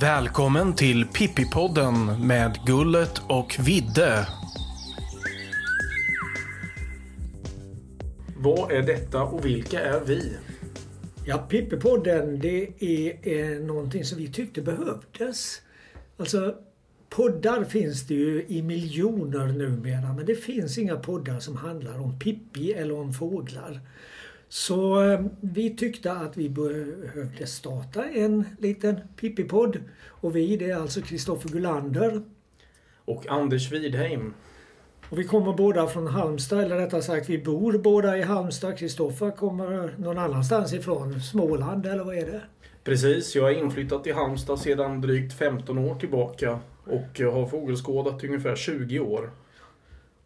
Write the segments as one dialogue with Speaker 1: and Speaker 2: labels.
Speaker 1: Välkommen till Pippipodden med Gullet och Vidde. Vad är detta och vilka är vi?
Speaker 2: Ja, Pippipodden det är eh, någonting som vi tyckte behövdes. Alltså, poddar finns det ju i miljoner numera men det finns inga poddar som handlar om Pippi eller om fåglar. Så eh, vi tyckte att vi behövde starta en liten Pippi-podd. Och vi, det är alltså Kristoffer Gulander.
Speaker 1: Och Anders Widheim.
Speaker 2: Och vi kommer båda från Halmstad, eller rättare sagt vi bor båda i Halmstad. Kristoffer kommer någon annanstans ifrån, Småland eller vad är det?
Speaker 1: Precis, jag är inflyttad till Halmstad sedan drygt 15 år tillbaka och har fågelskådat i ungefär 20 år.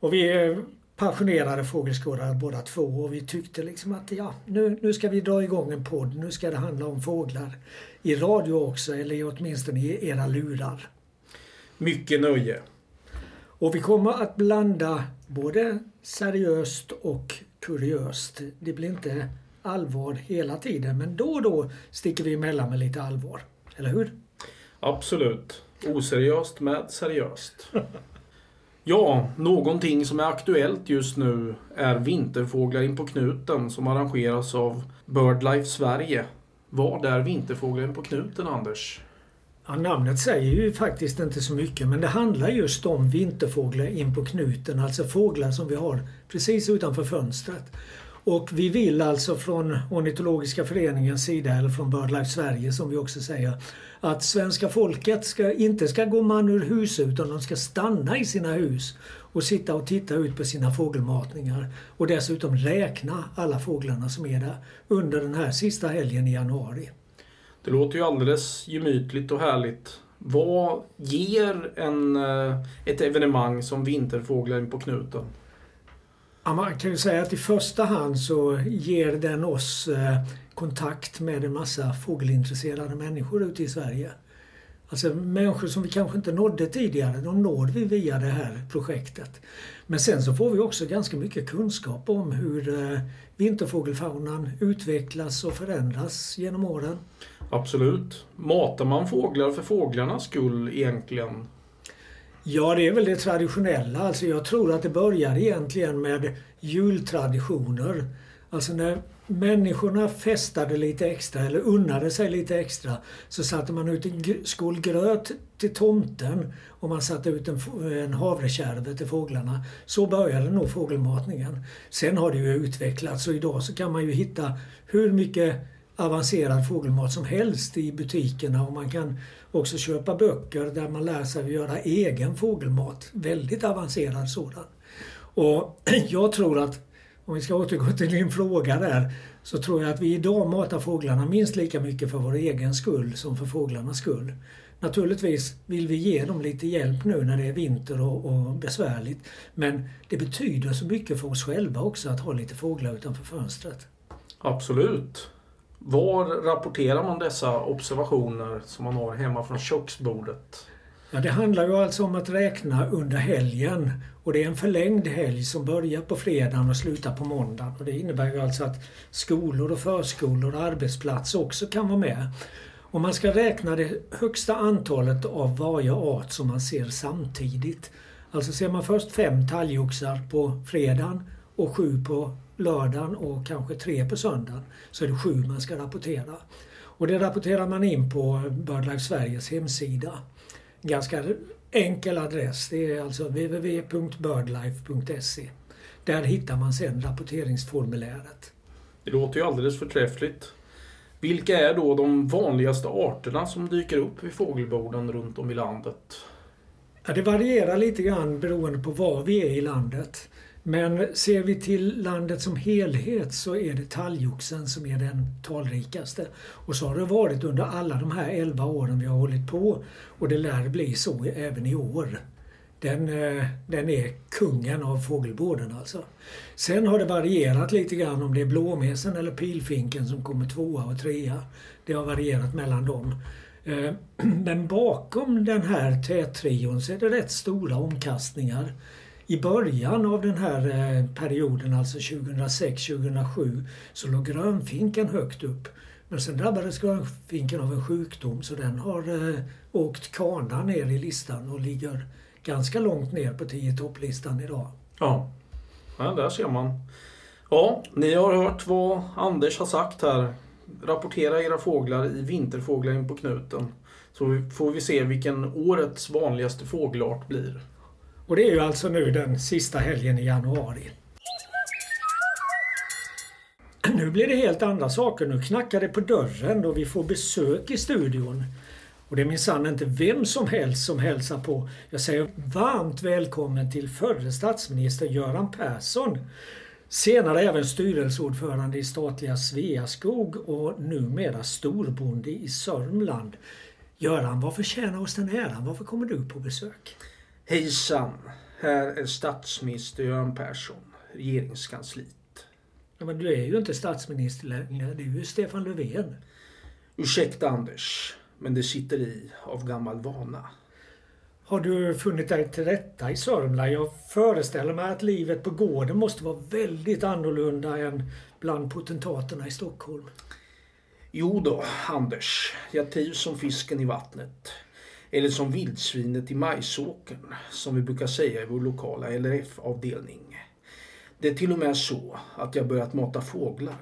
Speaker 2: Och vi är passionerade fågelskådare båda två och vi tyckte liksom att ja, nu, nu ska vi dra igång en podd. Nu ska det handla om fåglar. I radio också, eller åtminstone i era lurar.
Speaker 1: Mycket nöje.
Speaker 2: Och vi kommer att blanda både seriöst och kuriöst. Det blir inte allvar hela tiden men då och då sticker vi emellan med lite allvar. Eller hur?
Speaker 1: Absolut. Oseriöst med seriöst. Ja, någonting som är aktuellt just nu är Vinterfåglar in på knuten som arrangeras av BirdLife Sverige. Vad är Vinterfåglar in på knuten, Anders?
Speaker 2: Ja, namnet säger ju faktiskt inte så mycket men det handlar just om vinterfåglar in på knuten, alltså fåglar som vi har precis utanför fönstret. Och vi vill alltså från Ornitologiska föreningens sida, eller från BirdLife Sverige som vi också säger, att svenska folket ska, inte ska gå man ur hus utan de ska stanna i sina hus och sitta och titta ut på sina fågelmatningar och dessutom räkna alla fåglarna som är där under den här sista helgen i januari.
Speaker 1: Det låter ju alldeles gemytligt och härligt. Vad ger en, eh, ett evenemang som Vinterfåglar på knuten?
Speaker 2: Ja, man kan ju säga att i första hand så ger den oss eh, kontakt med en massa fågelintresserade människor ute i Sverige. Alltså människor som vi kanske inte nådde tidigare, de når vi via det här projektet. Men sen så får vi också ganska mycket kunskap om hur eh, vinterfågelfaunan utvecklas och förändras genom åren.
Speaker 1: Absolut. Matar man fåglar för fåglarnas skull egentligen?
Speaker 2: Ja, det är väl det traditionella. Alltså jag tror att det börjar egentligen med jultraditioner. Alltså när människorna festade lite extra eller unnade sig lite extra så satte man ut en skål gröt till tomten och man satte ut en, en havrekärve till fåglarna. Så började nog fågelmatningen. Sen har det ju utvecklats och idag så kan man ju hitta hur mycket avancerad fågelmat som helst i butikerna och man kan också köpa böcker där man lär sig att göra egen fågelmat. Väldigt avancerad sådan. Och jag tror att, om vi ska återgå till din fråga där, så tror jag att vi idag matar fåglarna minst lika mycket för vår egen skull som för fåglarnas skull. Naturligtvis vill vi ge dem lite hjälp nu när det är vinter och, och, besvärligt. Men det betyder så mycket för oss själva också att ha lite fåglar utanför fönstret.
Speaker 1: Absolut. Var rapporterar man dessa observationer som man har hemma från köksbordet?
Speaker 2: Ja, det handlar ju alltså om att räkna under helgen. Och det är en förlängd helg som börjar på fredagen och slutar på måndagen. Och det innebär ju alltså att skolor och förskolor och arbetsplatser också kan vara med. Och man ska räkna det högsta antalet av varje art som man ser samtidigt. Alltså ser man först fem talgoxar på fredagen och sju på lördagen och kanske tre på söndagen så är det sju man ska rapportera. Och det rapporterar man in på BirdLife Sveriges hemsida. Ganska enkel adress. Det är alltså www.birdlife.se. Där hittar man sen rapporteringsformuläret.
Speaker 1: Det låter ju alldeles förträffligt. Vilka är då de vanligaste arterna som dyker upp vid fågelborden runt om i landet?
Speaker 2: Ja, det varierar lite grann beroende på var vi är i landet. Men ser vi till landet som helhet så är det talgoxen som är den talrikaste. Och så har det varit under alla de här 11 åren vi har hållit på. Och det lär bli så även i år. Den, eh, den är kungen av fågelbåden alltså. Sen har det varierat lite grann om det är blåmesen eller pilfinken som kommer tvåa och trea. Det har varierat mellan dem. Eh, men bakom den här tätrion så är det rätt stora omkastningar. I början av den här eh, perioden, alltså 2006-2007, så låg grönfinken högt upp. Men sen drabbades grönfinken av en sjukdom så den har eh, åkt kana ner i listan och ligger ganska långt ner på 10 topplistan idag.
Speaker 1: Ja. ja, där ser man. Ja, ni har hört vad Anders har sagt här. Rapportera era fåglar i Vinterfåglar in på knuten. Så får vi se vilken årets vanligaste fågelart blir.
Speaker 2: Och det är ju alltså nu den sista helgen i januari. Nu blir det helt andra saker. Nu knackar det på dörren och vi får besök i studion. Och det är minsann inte vem som helst som hälsar på. Jag säger varmt välkommen till förre statsminister Göran Persson. Senare även styrelseordförande i statliga Sveaskog och numera storbonde i Sörmland. Göran, vad förtjänar oss den äran? Varför kommer du på besök?
Speaker 1: Hejsan! Här är statsminister Göran Persson, regeringskansliet.
Speaker 2: Ja, men du är ju inte statsminister längre. Det är ju Stefan Löfven.
Speaker 1: Ursäkta Anders, men det sitter i av gammal vana.
Speaker 2: Har du funnit dig till rätta i Sörmland? Jag föreställer mig att livet på gården måste vara väldigt annorlunda än bland potentaterna i Stockholm.
Speaker 1: Jo då, Anders. Jag trivs som fisken i vattnet. Eller som vildsvinet i majsåkern, som vi brukar säga i vår lokala LRF-avdelning. Det är till och med så att jag börjat mata fåglar.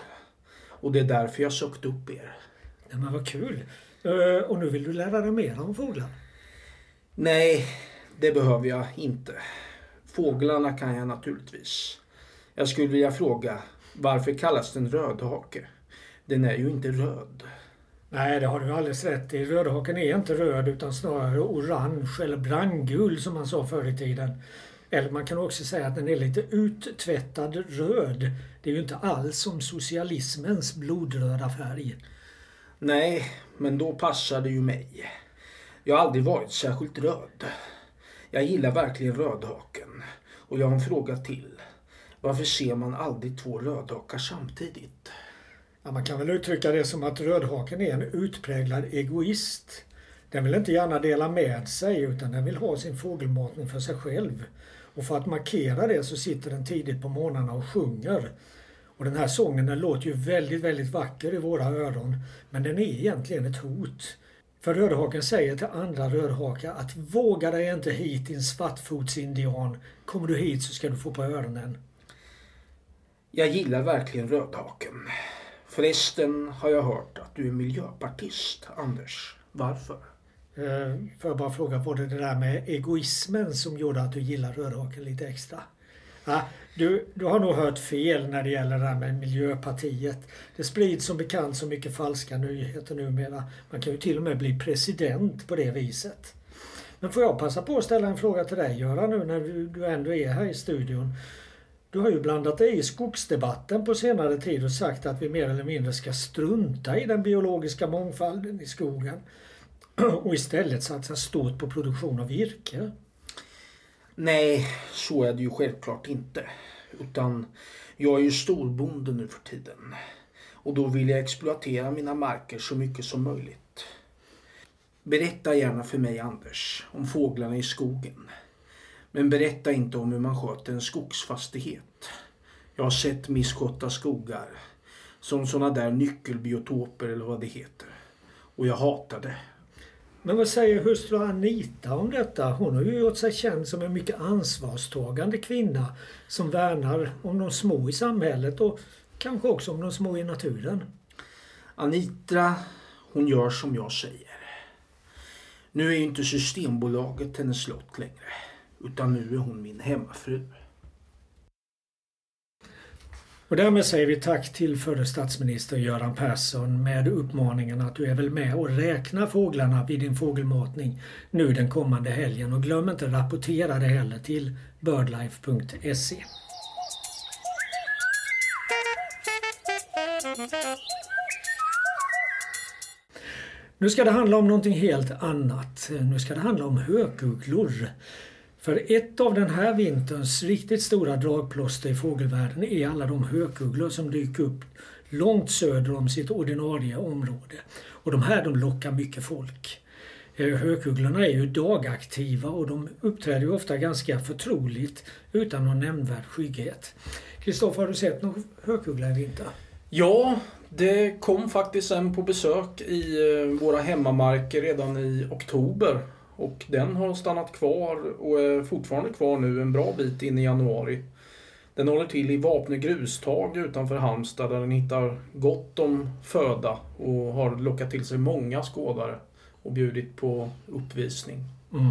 Speaker 1: Och det är därför jag sökt upp er.
Speaker 2: Ja, men vad kul! Eh, och nu vill du lära dig mer om fåglar?
Speaker 1: Nej, det behöver jag inte. Fåglarna kan jag naturligtvis. Jag skulle vilja fråga, varför kallas den rödhake? Den är ju inte röd.
Speaker 2: Nej, det har du alldeles rätt i. Rödhaken är inte röd utan snarare orange eller brandgul som man sa förr i tiden. Eller man kan också säga att den är lite uttvättad röd. Det är ju inte alls som socialismens blodröda färg.
Speaker 1: Nej, men då passar det ju mig. Jag har aldrig varit särskilt röd. Jag gillar verkligen rödhaken. Och jag har en fråga till. Varför ser man aldrig två rödhakar samtidigt?
Speaker 2: Ja, man kan väl uttrycka det som att rödhaken är en utpräglad egoist. Den vill inte gärna dela med sig utan den vill ha sin fågelmatning för sig själv. Och för att markera det så sitter den tidigt på morgnarna och sjunger. Och den här sången den låter ju väldigt, väldigt vacker i våra öron. Men den är egentligen ett hot. För rödhaken säger till andra rödhakar att våga dig inte hit din svartfotsindian. Kommer du hit så ska du få på öronen.
Speaker 1: Jag gillar verkligen rödhaken. Förresten har jag hört att du är miljöpartist, Anders. Varför?
Speaker 2: Eh, får jag bara fråga, var det det där med egoismen som gjorde att du gillar rörhaken lite extra? Ja, du, du har nog hört fel när det gäller det här med Miljöpartiet. Det sprids som bekant så mycket falska nyheter numera. Man kan ju till och med bli president på det viset. Men får jag passa på att ställa en fråga till dig Göran nu när du, du ändå är här i studion. Du har ju blandat dig i skogsdebatten på senare tid och sagt att vi mer eller mindre ska strunta i den biologiska mångfalden i skogen och istället satsa stort på produktion av virke.
Speaker 1: Nej, så är det ju självklart inte. Utan jag är ju storbonde nu för tiden. Och då vill jag exploatera mina marker så mycket som möjligt. Berätta gärna för mig, Anders, om fåglarna i skogen. Men berätta inte om hur man sköter en skogsfastighet. Jag har sett misskötta skogar. Som såna där nyckelbiotoper eller vad det heter. Och jag hatar det.
Speaker 2: Men vad säger hustru Anita om detta? Hon har ju gjort sig känd som en mycket ansvarstagande kvinna som värnar om de små i samhället och kanske också om de små i naturen.
Speaker 1: Anita, hon gör som jag säger. Nu är ju inte Systembolaget hennes slott längre. Utan nu är hon min hemmafru.
Speaker 2: Och därmed säger vi tack till förre statsminister Göran Persson med uppmaningen att du är väl med och räkna fåglarna vid din fågelmatning nu den kommande helgen och glöm inte rapportera det heller till birdlife.se. Nu ska det handla om någonting helt annat. Nu ska det handla om hökugglor. För ett av den här vinterns riktigt stora dragplåster i fågelvärlden är alla de hökugglor som dyker upp långt söder om sitt ordinarie område. Och de här de lockar mycket folk. Eh, Hökugglorna är ju dagaktiva och de uppträder ju ofta ganska förtroligt utan någon nämnvärd skygghet. Kristoffer, har du sett någon hökuggla i vinter?
Speaker 1: Ja, det kom faktiskt en på besök i eh, våra hemmamarker redan i oktober. Och den har stannat kvar och är fortfarande kvar nu en bra bit in i januari. Den håller till i Vapnö grustag utanför Halmstad där den hittar gott om föda och har lockat till sig många skådare och bjudit på uppvisning.
Speaker 2: Mm.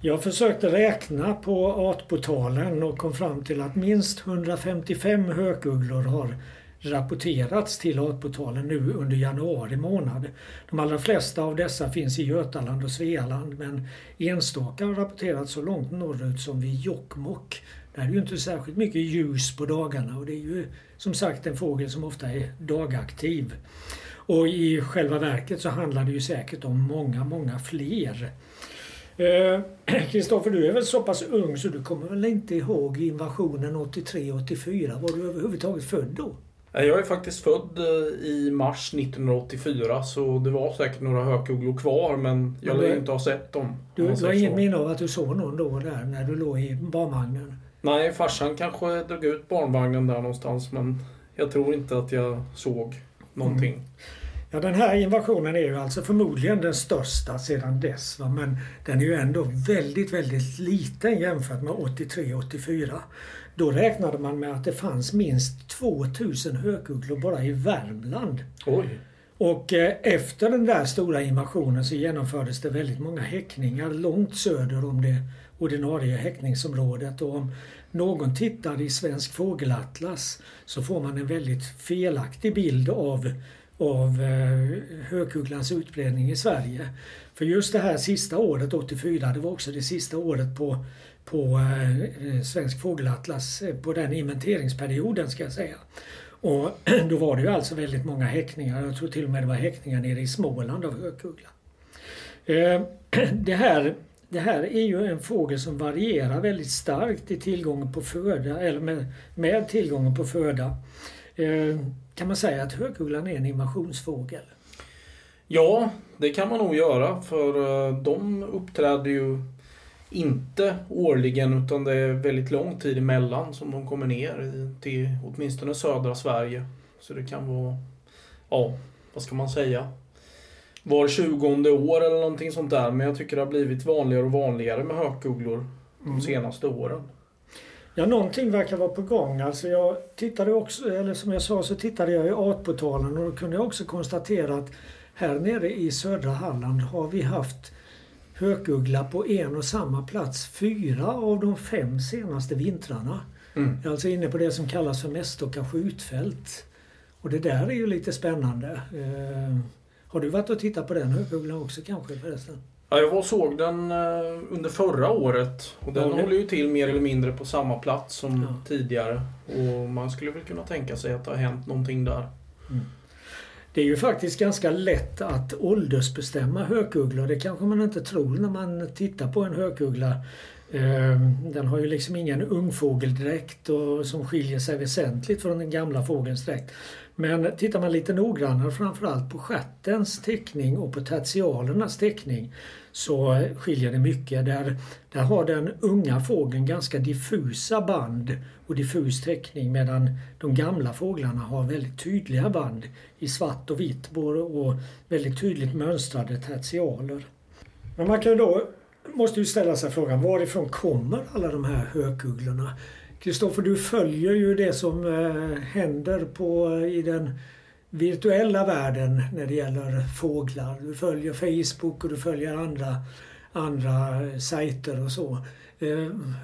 Speaker 2: Jag försökte räkna på Artportalen och kom fram till att minst 155 hökugglor har rapporterats till Artportalen nu under januari månad. De allra flesta av dessa finns i Götaland och Svealand men enstaka har rapporterats så långt norrut som vid Jokkmokk. Där är det ju inte särskilt mycket ljus på dagarna och det är ju som sagt en fågel som ofta är dagaktiv. Och i själva verket så handlar det ju säkert om många, många fler. Eh, Kristoffer, du är väl så pass ung så du kommer väl inte ihåg invasionen 83-84? Var du överhuvudtaget född då?
Speaker 1: Jag är faktiskt född eh, i mars 1984 så det var säkert några hökugglor kvar men jag lär inte ha sett dem.
Speaker 2: Du, du har inget minne av att du såg någon då där när du låg i barnvagnen?
Speaker 1: Nej, farsan kanske drog ut barnvagnen där någonstans men jag tror inte att jag såg någonting. Mm.
Speaker 2: Ja, den här invasionen är ju alltså förmodligen den största sedan dess. Va? Men den är ju ändå väldigt, väldigt liten jämfört med 83-84. Då räknade man med att det fanns minst 2000 hökugglor bara i Värmland.
Speaker 1: Oj.
Speaker 2: Och eh, efter den där stora invasionen så genomfördes det väldigt många häckningar långt söder om det ordinarie häckningsområdet. Och om någon tittar i Svensk fågelatlas så får man en väldigt felaktig bild av av eh, hökugglans utbredning i Sverige. För just det här sista året, 84, det var också det sista året på, på eh, eh, Svensk fågelatlas, på den inventeringsperioden ska jag säga. Och då var det ju alltså väldigt många häckningar. Jag tror till och med det var häckningar nere i Småland av hökuggla. Det här, det här är ju en fågel som varierar väldigt starkt i tillgången på föda, eller med, med tillgången på föda. Kan man säga att hökugglan är en invasionsfågel?
Speaker 1: Ja, det kan man nog göra för eh, de uppträder ju inte årligen utan det är väldigt lång tid emellan som de kommer ner till åtminstone södra Sverige. Så det kan vara, ja, vad ska man säga? Var tjugonde år eller någonting sånt där. Men jag tycker det har blivit vanligare och vanligare med hökugglor de mm. senaste åren.
Speaker 2: Ja, någonting verkar vara på gång. Alltså jag tittade också, eller som jag sa så tittade jag i Artportalen och då kunde jag också konstatera att här nere i södra Halland har vi haft hökuggla på en och samma plats fyra av de fem senaste vintrarna. Mm. Alltså inne på det som kallas för Mästocka skjutfält. Och det där är ju lite spännande. Eh, har du varit och tittat på den hökugglan också kanske förresten?
Speaker 1: Ja, jag var såg den eh, under förra året. Och den håller ju till mer eller mindre på samma plats som ja. tidigare. Och man skulle väl kunna tänka sig att det har hänt någonting där. Mm.
Speaker 2: Det är ju faktiskt ganska lätt att åldersbestämma hökugglor. Det kanske man inte tror när man tittar på en hökuggla. Eh, den har ju liksom ingen ungfågeldräkt och som skiljer sig väsentligt från den gamla fågelns dräkt. Men tittar man lite noggrannare framförallt på stjärtens teckning och på tertialernas teckning så skiljer det mycket. Där, där har den unga fågeln ganska diffusa band och diffus teckning medan de gamla fåglarna har väldigt tydliga band i svart och vitt och väldigt tydligt mönstrade tertialer. Men man kan då, måste ju ställa sig frågan varifrån kommer alla de här hökugglorna? Kristoffer, du följer ju det som eh, händer på, eh, i den virtuella världen när det gäller fåglar. Du följer Facebook och du följer andra, andra eh, sajter och så.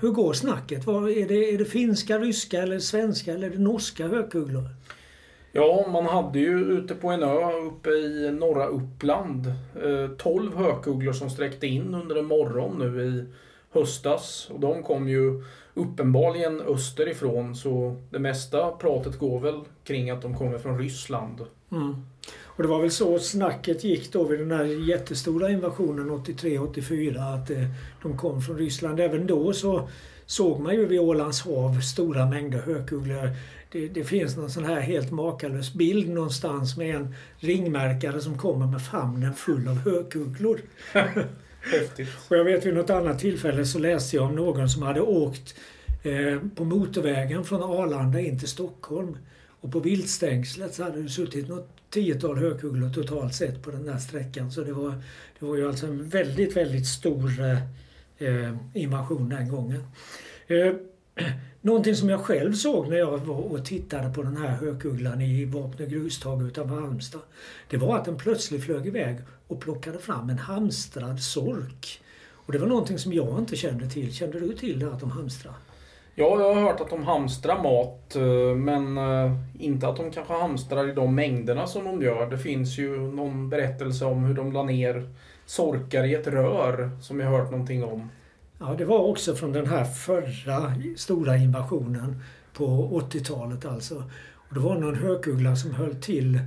Speaker 2: Hur går snacket? är, det, är det finska, ryska, eller svenska eller är det norska hökugglor?
Speaker 1: Ja, man hade ju ute på en ö uppe i norra Uppland 12 hökugglor som sträckte in under en morgon nu i höstas. Och de kom ju uppenbarligen österifrån så det mesta pratet går väl kring att de kommer från Ryssland.
Speaker 2: Mm. Och det var väl så snacket gick då vid den här jättestora invasionen 83-84 att eh, de kom från Ryssland. Även då så såg man ju vid Ålands hav stora mängder hökugglor. Det, det, finns någon sån här helt makalös bild någonstans med en ringmärkare som kommer med famnen full av hökugglor.
Speaker 1: Häftigt.
Speaker 2: Och jag vet vid något annat tillfälle så läste jag om någon som hade åkt eh, på motorvägen från Arlanda in till Stockholm. Och på viltstängslet så hade det suttit något tiotal hökugglor totalt sett på den där sträckan. Så det var, det var ju alltså en väldigt, väldigt stor eh, eh invasion den gången. Eh, någonting som jag själv såg när jag var och tittade på den här hökugglan i Vapnö grustag utanför Halmstad. Det var att den plötsligt flög iväg och plockade fram en hamstrad sork. Och det var någonting som jag inte kände till. Kände du till det att de hamstrar?
Speaker 1: Ja, jag har hört att de hamstrar mat eh, men eh, inte att de kanske hamstrar i de mängderna som de gör. Det finns ju någon berättelse om hur de la ner sorkar i ett rör som jag hört någonting om.
Speaker 2: Ja, det var också från den här förra stora invasionen på 80-talet alltså. Och det var någon hökuggla som höll till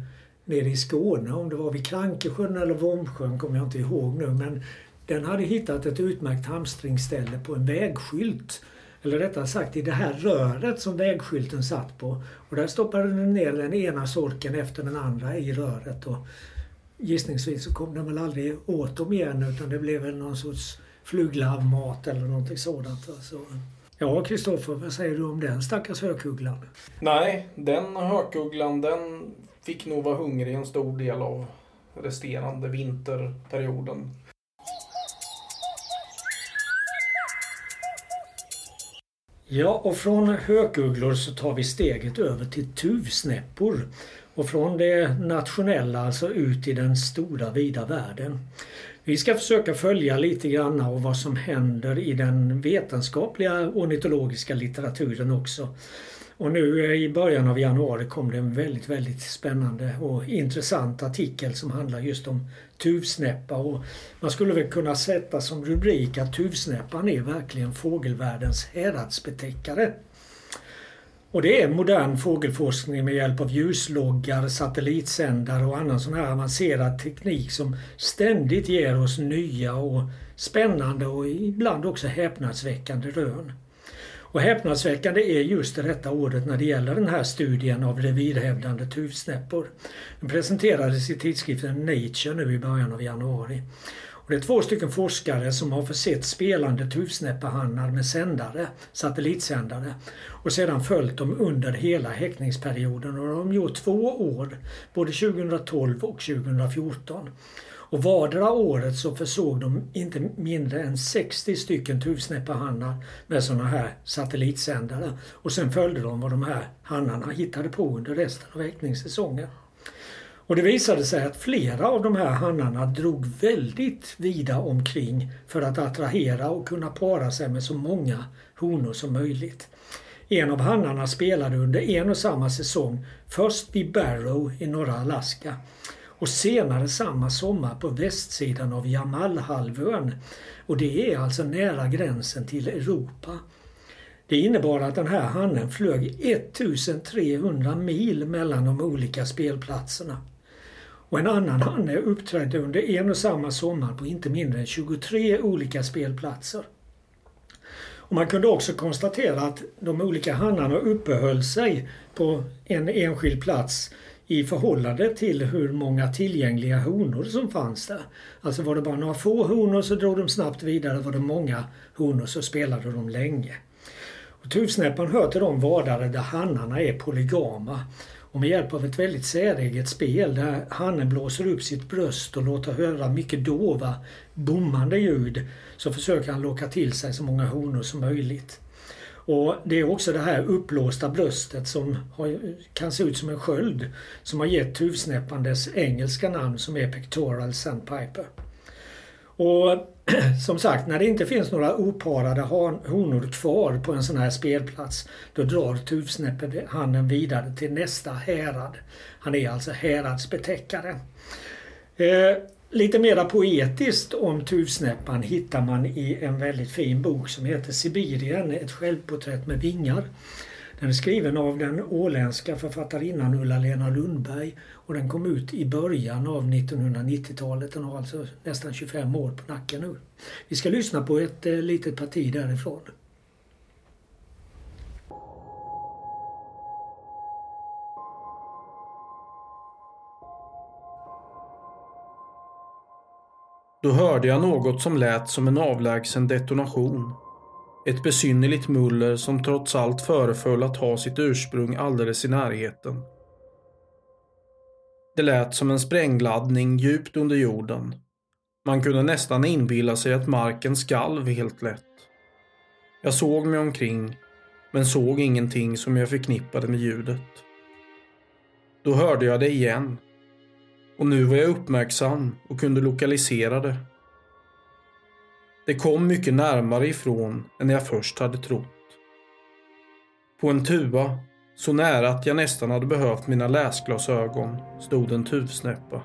Speaker 2: nere i Skåne, om det var vid Krankesjön eller Vomsjön kommer jag inte ihåg nu. Men den hade hittat ett utmärkt hamstringsställe på en vägskylt. Eller rättare sagt i det här röret som vägskylten satt på. Och där stoppade den ner den ena sorken efter den andra i röret. Och gissningsvis så kom den väl aldrig åt dem igen utan det blev väl någon sorts fluglarvmat eller någonting sådant. Alltså, ja, Kristoffer, vad säger du om den stackars hökugglan?
Speaker 1: Nej, den hökugglan den fick nog vara hungrig en stor del av resterande vinterperioden.
Speaker 2: Ja, och från hökugglor så tar vi steget över till tuvsnäppor. Och från det nationella alltså ut i den stora vida världen. Vi ska försöka följa lite grann av vad som händer i den vetenskapliga ornitologiska litteraturen också. Och nu eh, i början av januari kom det en väldigt, väldigt spännande och intressant artikel som handlar just om tuvsnäppa. Och man skulle väl kunna sätta som rubrik att tuvsnäppan är verkligen fågelvärldens häradsbetäckare. Och det är modern fågelforskning med hjälp av ljusloggar, satellitsändare och annan sån här avancerad teknik som ständigt ger oss nya och spännande och ibland också häpnadsväckande rön. Och häpnadsväckande är just det rätta ordet när det gäller den här studien av revirhävdande tuvsnäppor. Den presenterades i tidskriften Nature nu i början av januari. Det är två stycken forskare som har försett spelande tuvsnäppehannar med sändare, satellitsändare och sedan följt dem under hela häckningsperioden och de har gjort två år, både 2012 och 2014. Och vardera året så försåg de inte mindre än 60 stycken tuvsnäppahannar med sådana här satellitsändare. Och sen följde de vad de här hannarna hittade på under resten av häckningssäsongen. Och det visade sig att flera av de här hannarna drog väldigt vida omkring för att attrahera och kunna para sig med så många honor som möjligt. En av hannarna spelade under en och samma säsong först vid Barrow i norra Alaska och senare samma sommar på västsidan av Jamalhalvön. Och det är alltså nära gränsen till Europa. Det innebar att den här hannen flög 1300 mil mellan de olika spelplatserna. Och en annan hanne uppträdde under en och samma sommar på inte mindre än 23 olika spelplatser. Och man kunde också konstatera att de olika hannarna uppehöll sig på en enskild plats i förhållande till hur många tillgängliga honor som fanns där. Alltså var det bara några få honor så drog de snabbt vidare. Var det många honor så spelade de länge. Och Tuvsnäppan hör till de vadare där hannarna är polygama. Och med hjälp av ett väldigt säreget spel där hannen blåser upp sitt bröst och låter höra mycket dova, bommande ljud så försöker han locka till sig så många honor som möjligt. Och Det är också det här uppblåsta bröstet som har, kan se ut som en sköld som har gett tuvsnäppan dess engelska namn som är Pectoral Sandpiper. Och som sagt, när det inte finns några oparade honor kvar på en sån här spelplats då drar tuvsnäppehannen vidare till nästa härad. Han är alltså häradsbetäckare. Eh, Lite mera poetiskt om tuvsnäppan hittar man i en väldigt fin bok som heter Sibirien, ett självporträtt med vingar. Den är skriven av den åländska författarinnan Ulla-Lena Lundberg och den kom ut i början av 1990-talet. Den har alltså nästan 25 år på nacken nu. Vi ska lyssna på ett eh, litet parti därifrån.
Speaker 1: Då hörde jag något som lät som en avlägsen detonation. Ett besynnerligt muller som trots allt föreföll att ha sitt ursprung alldeles i närheten. Det lät som en sprängladdning djupt under jorden. Man kunde nästan inbilla sig att marken skalv helt lätt. Jag såg mig omkring, men såg ingenting som jag förknippade med ljudet. Då hörde jag det igen och nu var jag uppmärksam och kunde lokalisera det. Det kom mycket närmare ifrån än jag först hade trott. På en tuva, så nära att jag nästan hade behövt mina läsglasögon, stod en tuvsnäppa.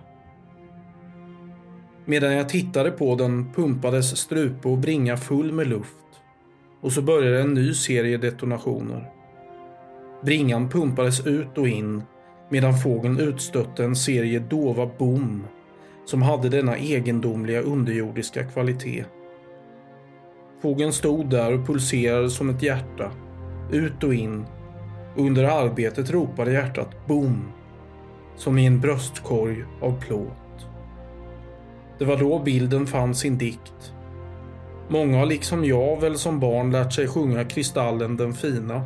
Speaker 1: Medan jag tittade på den pumpades strupe och bringa full med luft och så började en ny serie detonationer. Bringan pumpades ut och in medan fågeln utstötte en serie dova bom som hade denna egendomliga underjordiska kvalitet. Fågeln stod där och pulserade som ett hjärta, ut och in under arbetet ropade hjärtat bom, som i en bröstkorg av plåt. Det var då bilden fann sin dikt. Många har liksom jag väl som barn lärt sig sjunga Kristallen den fina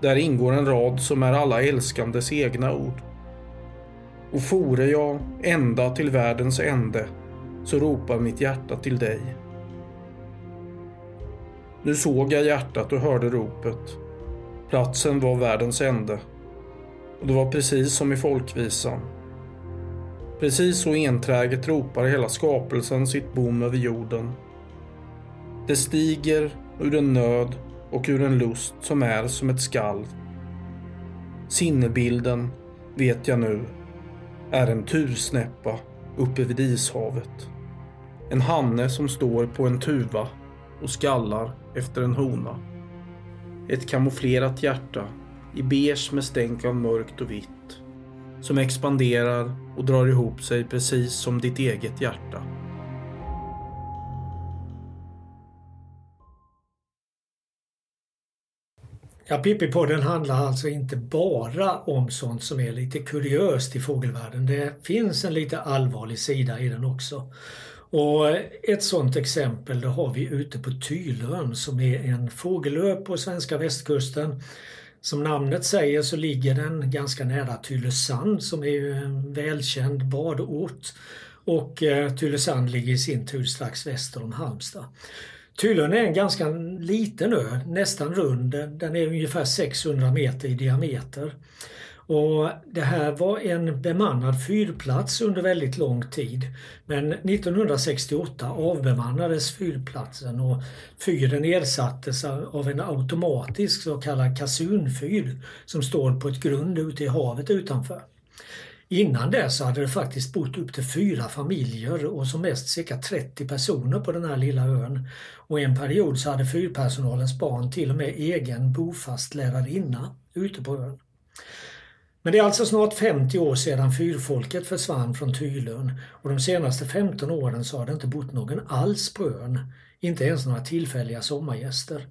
Speaker 1: där ingår en rad som är alla älskandes egna ord. Och fore jag ända till världens ände så ropar mitt hjärta till dig. Nu såg jag hjärtat och hörde ropet. Platsen var världens ände. Och det var precis som i folkvisan. Precis så enträget ropar hela skapelsen sitt bom över jorden. Det stiger ur en nöd och ur en lust som är som ett skalv. Sinnebilden, vet jag nu, är en tursnäppa uppe vid ishavet. En hanne som står på en tuva och skallar efter en hona. Ett kamouflerat hjärta i beige med stänk av mörkt och vitt. Som expanderar och drar ihop sig precis som ditt eget hjärta.
Speaker 2: Ja, Pippi-podden handlar alltså inte bara om sånt som är lite kuriöst i fågelvärlden. Det finns en lite allvarlig sida i den också. Och ett sånt exempel det har vi ute på Tylön som är en fågelö på svenska västkusten. Som namnet säger så ligger den ganska nära Tylösand som är en välkänd badort. Och eh, Tylösand ligger i sin tur strax väster om Halmstad. Tylön är en ganska liten ö, nästan rund. Den är ungefär 600 meter i diameter. Och det här var en bemannad fyrplats under väldigt lång tid. Men 1968 avbemannades fyrplatsen och fyren ersattes av en automatisk så kallad kasunfyr som står på ett grund ute i havet utanför. Innan det så hade det faktiskt bott upp till fyra familjer och som mest cirka 30 personer på den här lilla ön. Och i en period så hade fyrpersonalens barn till och med egen bofast lärarinna ute på ön. Men det är alltså snart 50 år sedan fyrfolket försvann från Tylön och de senaste 15 åren så har det inte bott någon alls på ön. Inte ens några tillfälliga sommargäster.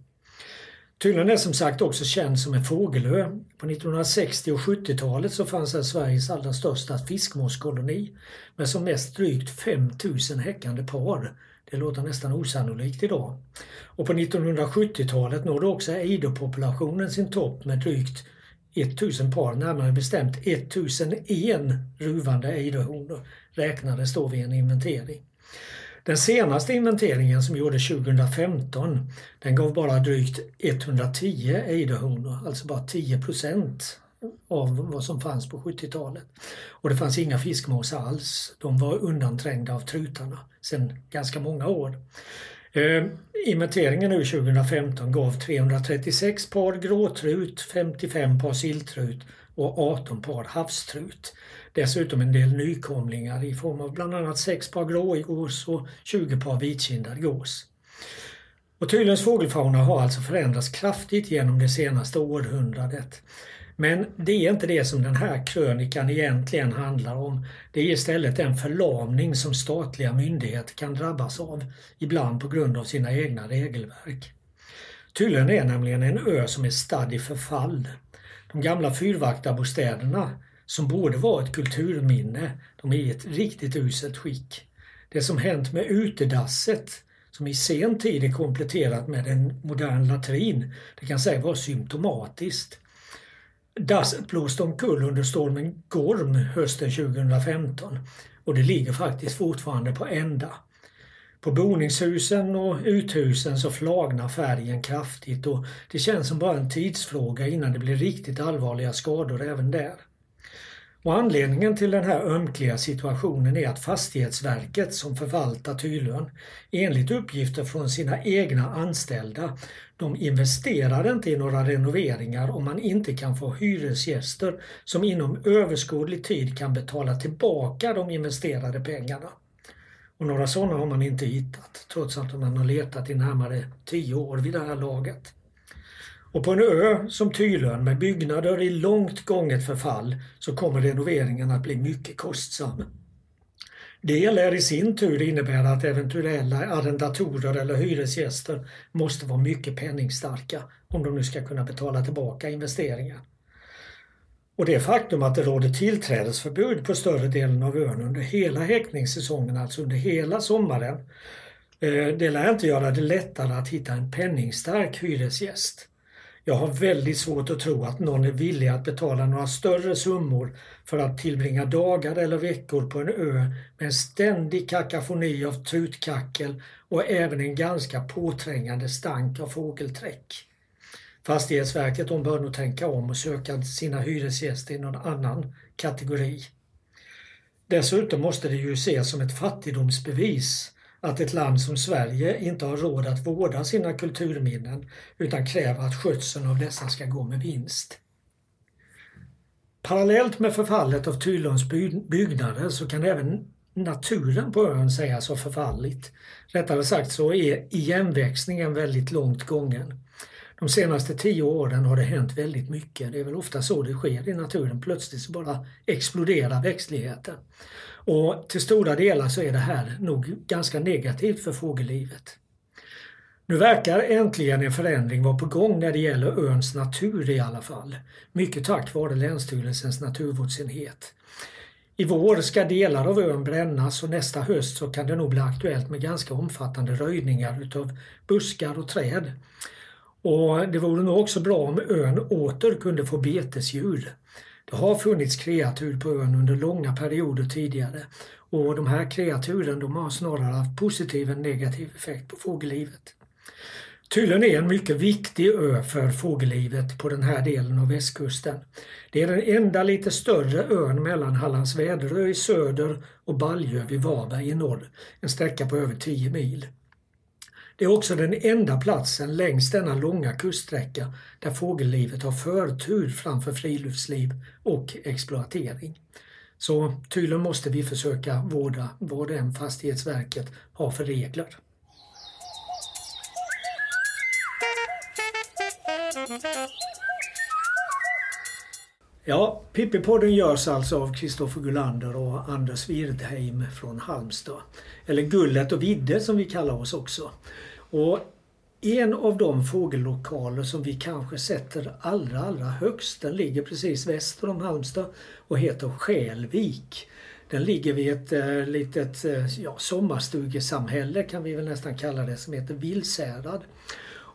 Speaker 2: Tylön är som sagt också känd som en fågelö. På 1960 och 70-talet så fanns här Sveriges allra största fiskmåskoloni med som mest drygt 5000 häckande par. Det låter nästan osannolikt idag. Och på 1970-talet nådde också ejderpopulationen sin topp med drygt 1000 par, närmare bestämt 1001 ruvande ejderhonor räknades då vid en inventering. Den senaste inventeringen som gjordes 2015 den gav bara drygt 110 ejderhonor, alltså bara 10 procent av vad som fanns på 70-talet. Och det fanns inga fiskmåsar alls. De var undanträngda av trutarna sedan ganska många år. Eh, inventeringen nu 2015 gav 336 par gråtrut, 55 par silltrut och 18 par havstrut. Dessutom en del nykomlingar i form av bland annat 6 par grågås och 20 par vitkindad gås. Och fågelfauna har alltså förändrats kraftigt genom det senaste århundradet. Men det är inte det som den här krönikan egentligen handlar om. Det är istället den förlamning som statliga myndigheter kan drabbas av, ibland på grund av sina egna regelverk. Tullen är nämligen en ö som är stadd i förfall. De gamla fyrvaktarbostäderna, som borde vara ett kulturminne, de är i ett riktigt uselt skick. Det som hänt med utedasset, som i sen tid är kompletterat med en modern latrin, det kan säga vara symptomatiskt. Dasset blåste omkull under stormen Gorm hösten 2015 och det ligger faktiskt fortfarande på ända. På boningshusen och uthusen så flagnar färgen kraftigt och det känns som bara en tidsfråga innan det blir riktigt allvarliga skador även där. Och anledningen till den här ömkliga situationen är att Fastighetsverket som förvaltar Tylön enligt uppgifter från sina egna anställda de investerar inte i några renoveringar om man inte kan få hyresgäster som inom överskådlig tid kan betala tillbaka de investerade pengarna. Och några sådana har man inte hittat trots att man har letat i närmare tio år vid det här laget. Och på en ö som Tylön med byggnader i långt gånget förfall så kommer renoveringen att bli mycket kostsam. Det lär i sin tur innebära att eventuella arrendatorer eller hyresgäster måste vara mycket penningstarka om de nu ska kunna betala tillbaka investeringen. Och det faktum att det råder tillträdesförbud på större delen av ön under hela häckningssäsongen, alltså under hela sommaren, eh, det lär inte göra det lättare att hitta en penningstark hyresgäst. Jag har väldigt svårt att tro att någon är villig att betala några större summor för att tillbringa dagar eller veckor på en ö med en ständig kakafoni av trutkackel och även en ganska påträngande stank av fågelträck. Fastighetsverket de bör nog tänka om och söka sina hyresgäster i någon annan kategori. Dessutom måste det ju ses som ett fattigdomsbevis att ett land som Sverige inte har råd att vårda sina kulturminnen utan kräver att skötseln av dessa ska gå med vinst. Parallellt med förfallet av Tylöns byggnader så kan även naturen på ön sägas ha förfallit. Rättare sagt så är igenväxningen väldigt långt gången. De senaste tio åren har det hänt väldigt mycket. Det är väl ofta så det sker i naturen. Plötsligt så bara exploderar växtligheten. Och till stora delar så är det här nog ganska negativt för fågellivet. Nu verkar äntligen en förändring vara på gång när det gäller öns natur i alla fall. Mycket tack vare Länsstyrelsens naturvårdsenhet. I vår ska delar av ön brännas och nästa höst så kan det nog bli aktuellt med ganska omfattande röjningar utav buskar och träd. Och det vore nog också bra om ön åter kunde få betesdjur. Det har funnits kreatur på ön under långa perioder tidigare och de här kreaturen de har snarare haft positiv än negativ effekt på fågellivet. Tylön är en mycket viktig ö för fågellivet på den här delen av västkusten. Det är den enda lite större ön mellan Hallands Väderö i söder och Baljö vid Varberg i norr, en sträcka på över 10 mil. Det är också den enda platsen längs denna långa kuststräcka där fågellivet har förtur framför friluftsliv och exploatering. Så tydligen måste vi försöka vårda vad än Fastighetsverket har för regler. Ja, Pippipodden görs alltså av Kristoffer Gullander och Anders Wirdheim från Halmstad. Eller Gullet och Vidde som vi kallar oss också. Och en av de fågellokaler som vi kanske sätter allra, allra högst, den ligger precis väster om Halmstad och heter Skälvik. Den ligger vid ett eh, litet eh, ja, sommarstugesamhälle kan vi väl nästan kalla det som heter Vilsärad.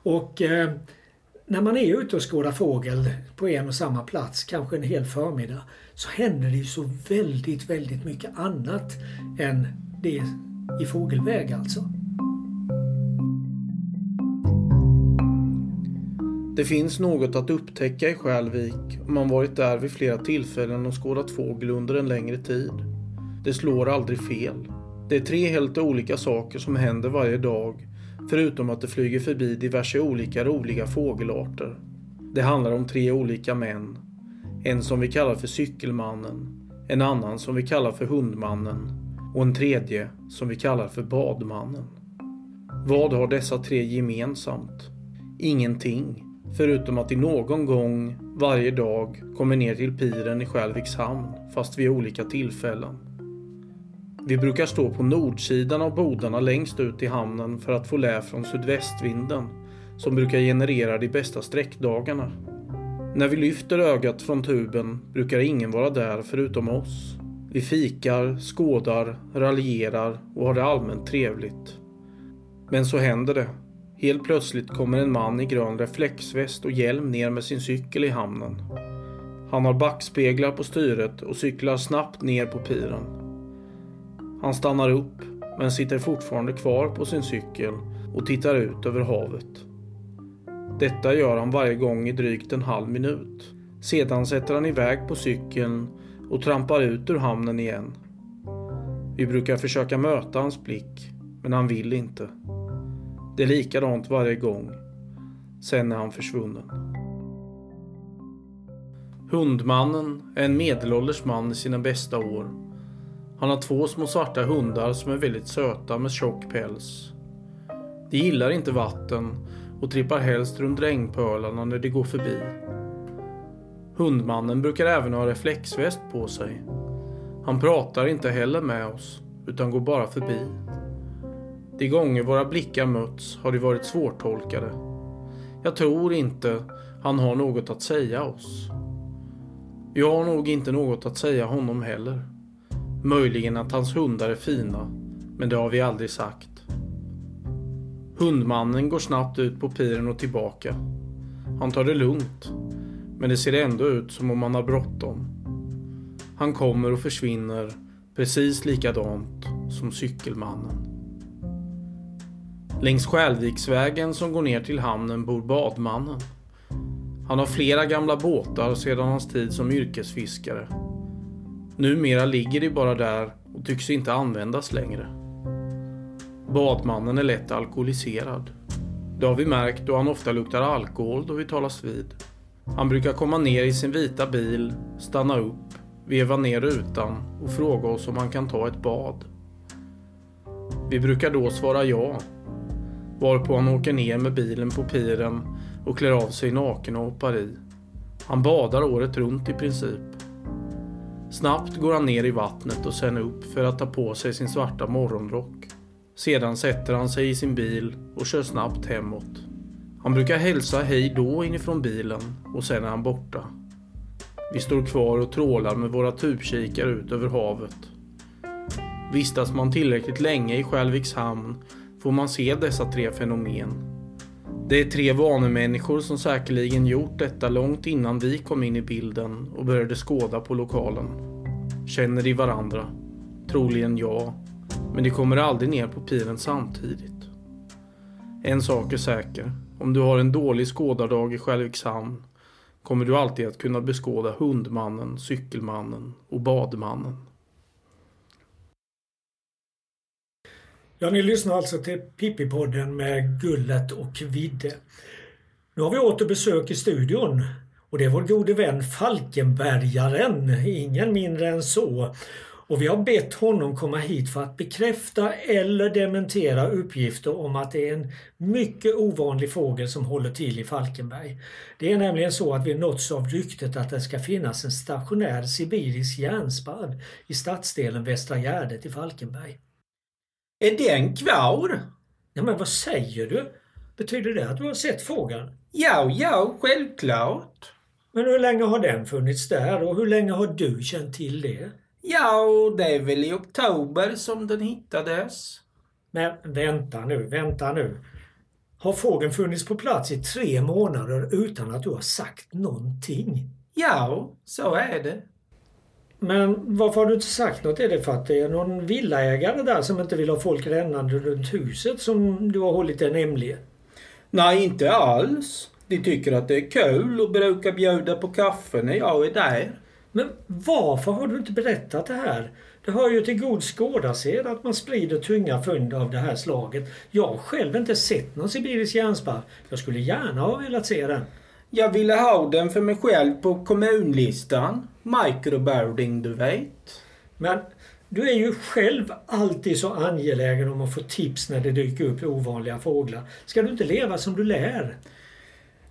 Speaker 2: Och eh, när man är ute och skådar fågel på en och samma plats, kanske en hel förmiddag, så händer det ju så väldigt, väldigt mycket annat än det i fågelväg alltså.
Speaker 1: Det finns något att upptäcka i Skälvik om man varit där vid flera tillfällen och skådat fågel under en längre tid. Det slår aldrig fel. Det är tre helt olika saker som händer varje dag Förutom att det flyger förbi diverse olika roliga fågelarter. Det handlar om tre olika män. En som vi kallar för Cykelmannen. En annan som vi kallar för Hundmannen. Och en tredje som vi kallar för Badmannen. Vad har dessa tre gemensamt? Ingenting. Förutom att de någon gång varje dag kommer ner till piren i Skälviks hamn fast vid olika tillfällen. Vi brukar stå på nordsidan av bodarna längst ut i hamnen för att få lä från sydvästvinden som brukar generera de bästa sträckdagarna. När vi lyfter ögat från tuben brukar ingen vara där förutom oss. Vi fikar, skådar, raljerar och har det allmänt trevligt. Men så händer det. Helt plötsligt kommer en man i grön reflexväst och hjälm ner med sin cykel i hamnen. Han har backspeglar på styret och cyklar snabbt ner på piren. Han stannar upp men sitter fortfarande kvar på sin cykel och tittar ut över havet. Detta gör han varje gång i drygt en halv minut. Sedan sätter han iväg på cykeln och trampar ut ur hamnen igen. Vi brukar försöka möta hans blick, men han vill inte. Det är likadant varje gång. Sen är han försvunnen. Hundmannen är en medelålders man i sina bästa år. Han har två små svarta hundar som är väldigt söta med tjock päls. De gillar inte vatten och trippar helst runt regnpölarna när de går förbi. Hundmannen brukar även ha reflexväst på sig. Han pratar inte heller med oss, utan går bara förbi. De gånger våra blickar mötts har de varit svårtolkade. Jag tror inte han har något att säga oss. Vi har nog inte något att säga honom heller. Möjligen att hans hundar är fina, men det har vi aldrig sagt. Hundmannen går snabbt ut på piren och tillbaka. Han tar det lugnt, men det ser ändå ut som om han har bråttom. Han kommer och försvinner precis likadant som cykelmannen. Längs Skälviksvägen som går ner till hamnen bor badmannen. Han har flera gamla båtar sedan hans tid som yrkesfiskare. Numera ligger de bara där och tycks inte användas längre. Badmannen är lätt alkoholiserad. Det har vi märkt då han ofta luktar alkohol då vi talas vid. Han brukar komma ner i sin vita bil, stanna upp, veva ner rutan och fråga oss om han kan ta ett bad. Vi brukar då svara ja. Varpå han åker ner med bilen på piren och klär av sig naken och hoppar i. Han badar året runt i princip. Snabbt går han ner i vattnet och sen upp för att ta på sig sin svarta morgonrock. Sedan sätter han sig i sin bil och kör snabbt hemåt. Han brukar hälsa hej då inifrån bilen och sen är han borta. Vi står kvar och trålar med våra tubkikare ut över havet. Vistas man tillräckligt länge i Skälviks hamn får man se dessa tre fenomen. Det är tre vanemänniskor som säkerligen gjort detta långt innan vi kom in i bilden och började skåda på lokalen. Känner de varandra? Troligen ja. Men de kommer aldrig ner på piren samtidigt. En sak är säker. Om du har en dålig skådardag i Skälvikshamn kommer du alltid att kunna beskåda hundmannen, cykelmannen och badmannen.
Speaker 2: Ja, ni lyssnar alltså till Pippi-podden med Gullet och Vidde. Nu har vi åter besök i studion och det är vår gode vän Falkenbergaren, ingen mindre än så. Och vi har bett honom komma hit för att bekräfta eller dementera uppgifter om att det är en mycket ovanlig fågel som håller till i Falkenberg. Det är nämligen så att vi nåtts av ryktet att det ska finnas en stationär sibirisk järnsparv i stadsdelen Västra Gärdet i Falkenberg.
Speaker 3: Är den kvar?
Speaker 2: Ja, men vad säger du? Betyder det att du har sett fågeln?
Speaker 3: Ja, ja, självklart.
Speaker 2: Men hur länge har den funnits där och hur länge har du känt till det?
Speaker 3: Ja, det är väl i oktober som den hittades.
Speaker 2: Men vänta nu, vänta nu. Har fågeln funnits på plats i tre månader utan att du har sagt någonting?
Speaker 3: Ja, så är det.
Speaker 2: Men varför har du inte sagt något? Är det för att det är någon villaägare där som inte vill ha folk rännande runt huset som du har hållit den hemlig?
Speaker 3: Nej, inte alls. De tycker att det är kul och brukar bjuda på kaffe när jag är där.
Speaker 2: Men varför har du inte berättat det här? Det hör ju till god skådased att man sprider tunga fund av det här slaget. Jag har själv inte sett någon sibirisk järnsparv. Jag skulle gärna ha velat se den.
Speaker 3: Jag ville ha den för mig själv på kommunlistan. Microbirding, du vet.
Speaker 2: Men du är ju själv alltid så angelägen om att få tips när det dyker upp ovanliga fåglar. Ska du inte leva som du lär?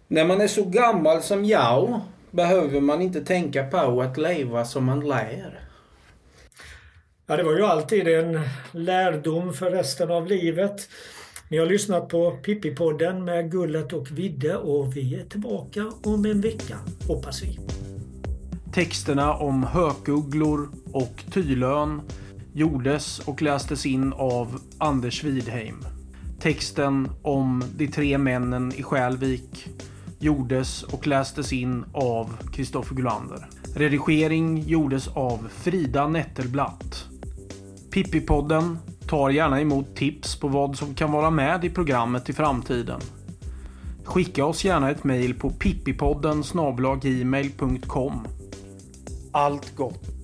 Speaker 3: När man är så gammal som jag behöver man inte tänka på att leva som man lär.
Speaker 2: Ja, det var ju alltid en lärdom för resten av livet. Ni har lyssnat på Pippi-podden med Gullet och Vidde och vi är tillbaka om en vecka, hoppas vi.
Speaker 1: Texterna om hökugglor och tylön gjordes och lästes in av Anders Widheim. Texten om de tre männen i Skälvik gjordes och lästes in av Kristoffer Gulander. Redigering gjordes av Frida Nettelblatt. Pippi-podden tar gärna emot tips på vad som kan vara med i programmet i framtiden. Skicka oss gärna ett mejl på pippipodden gmail.com. Allt gott!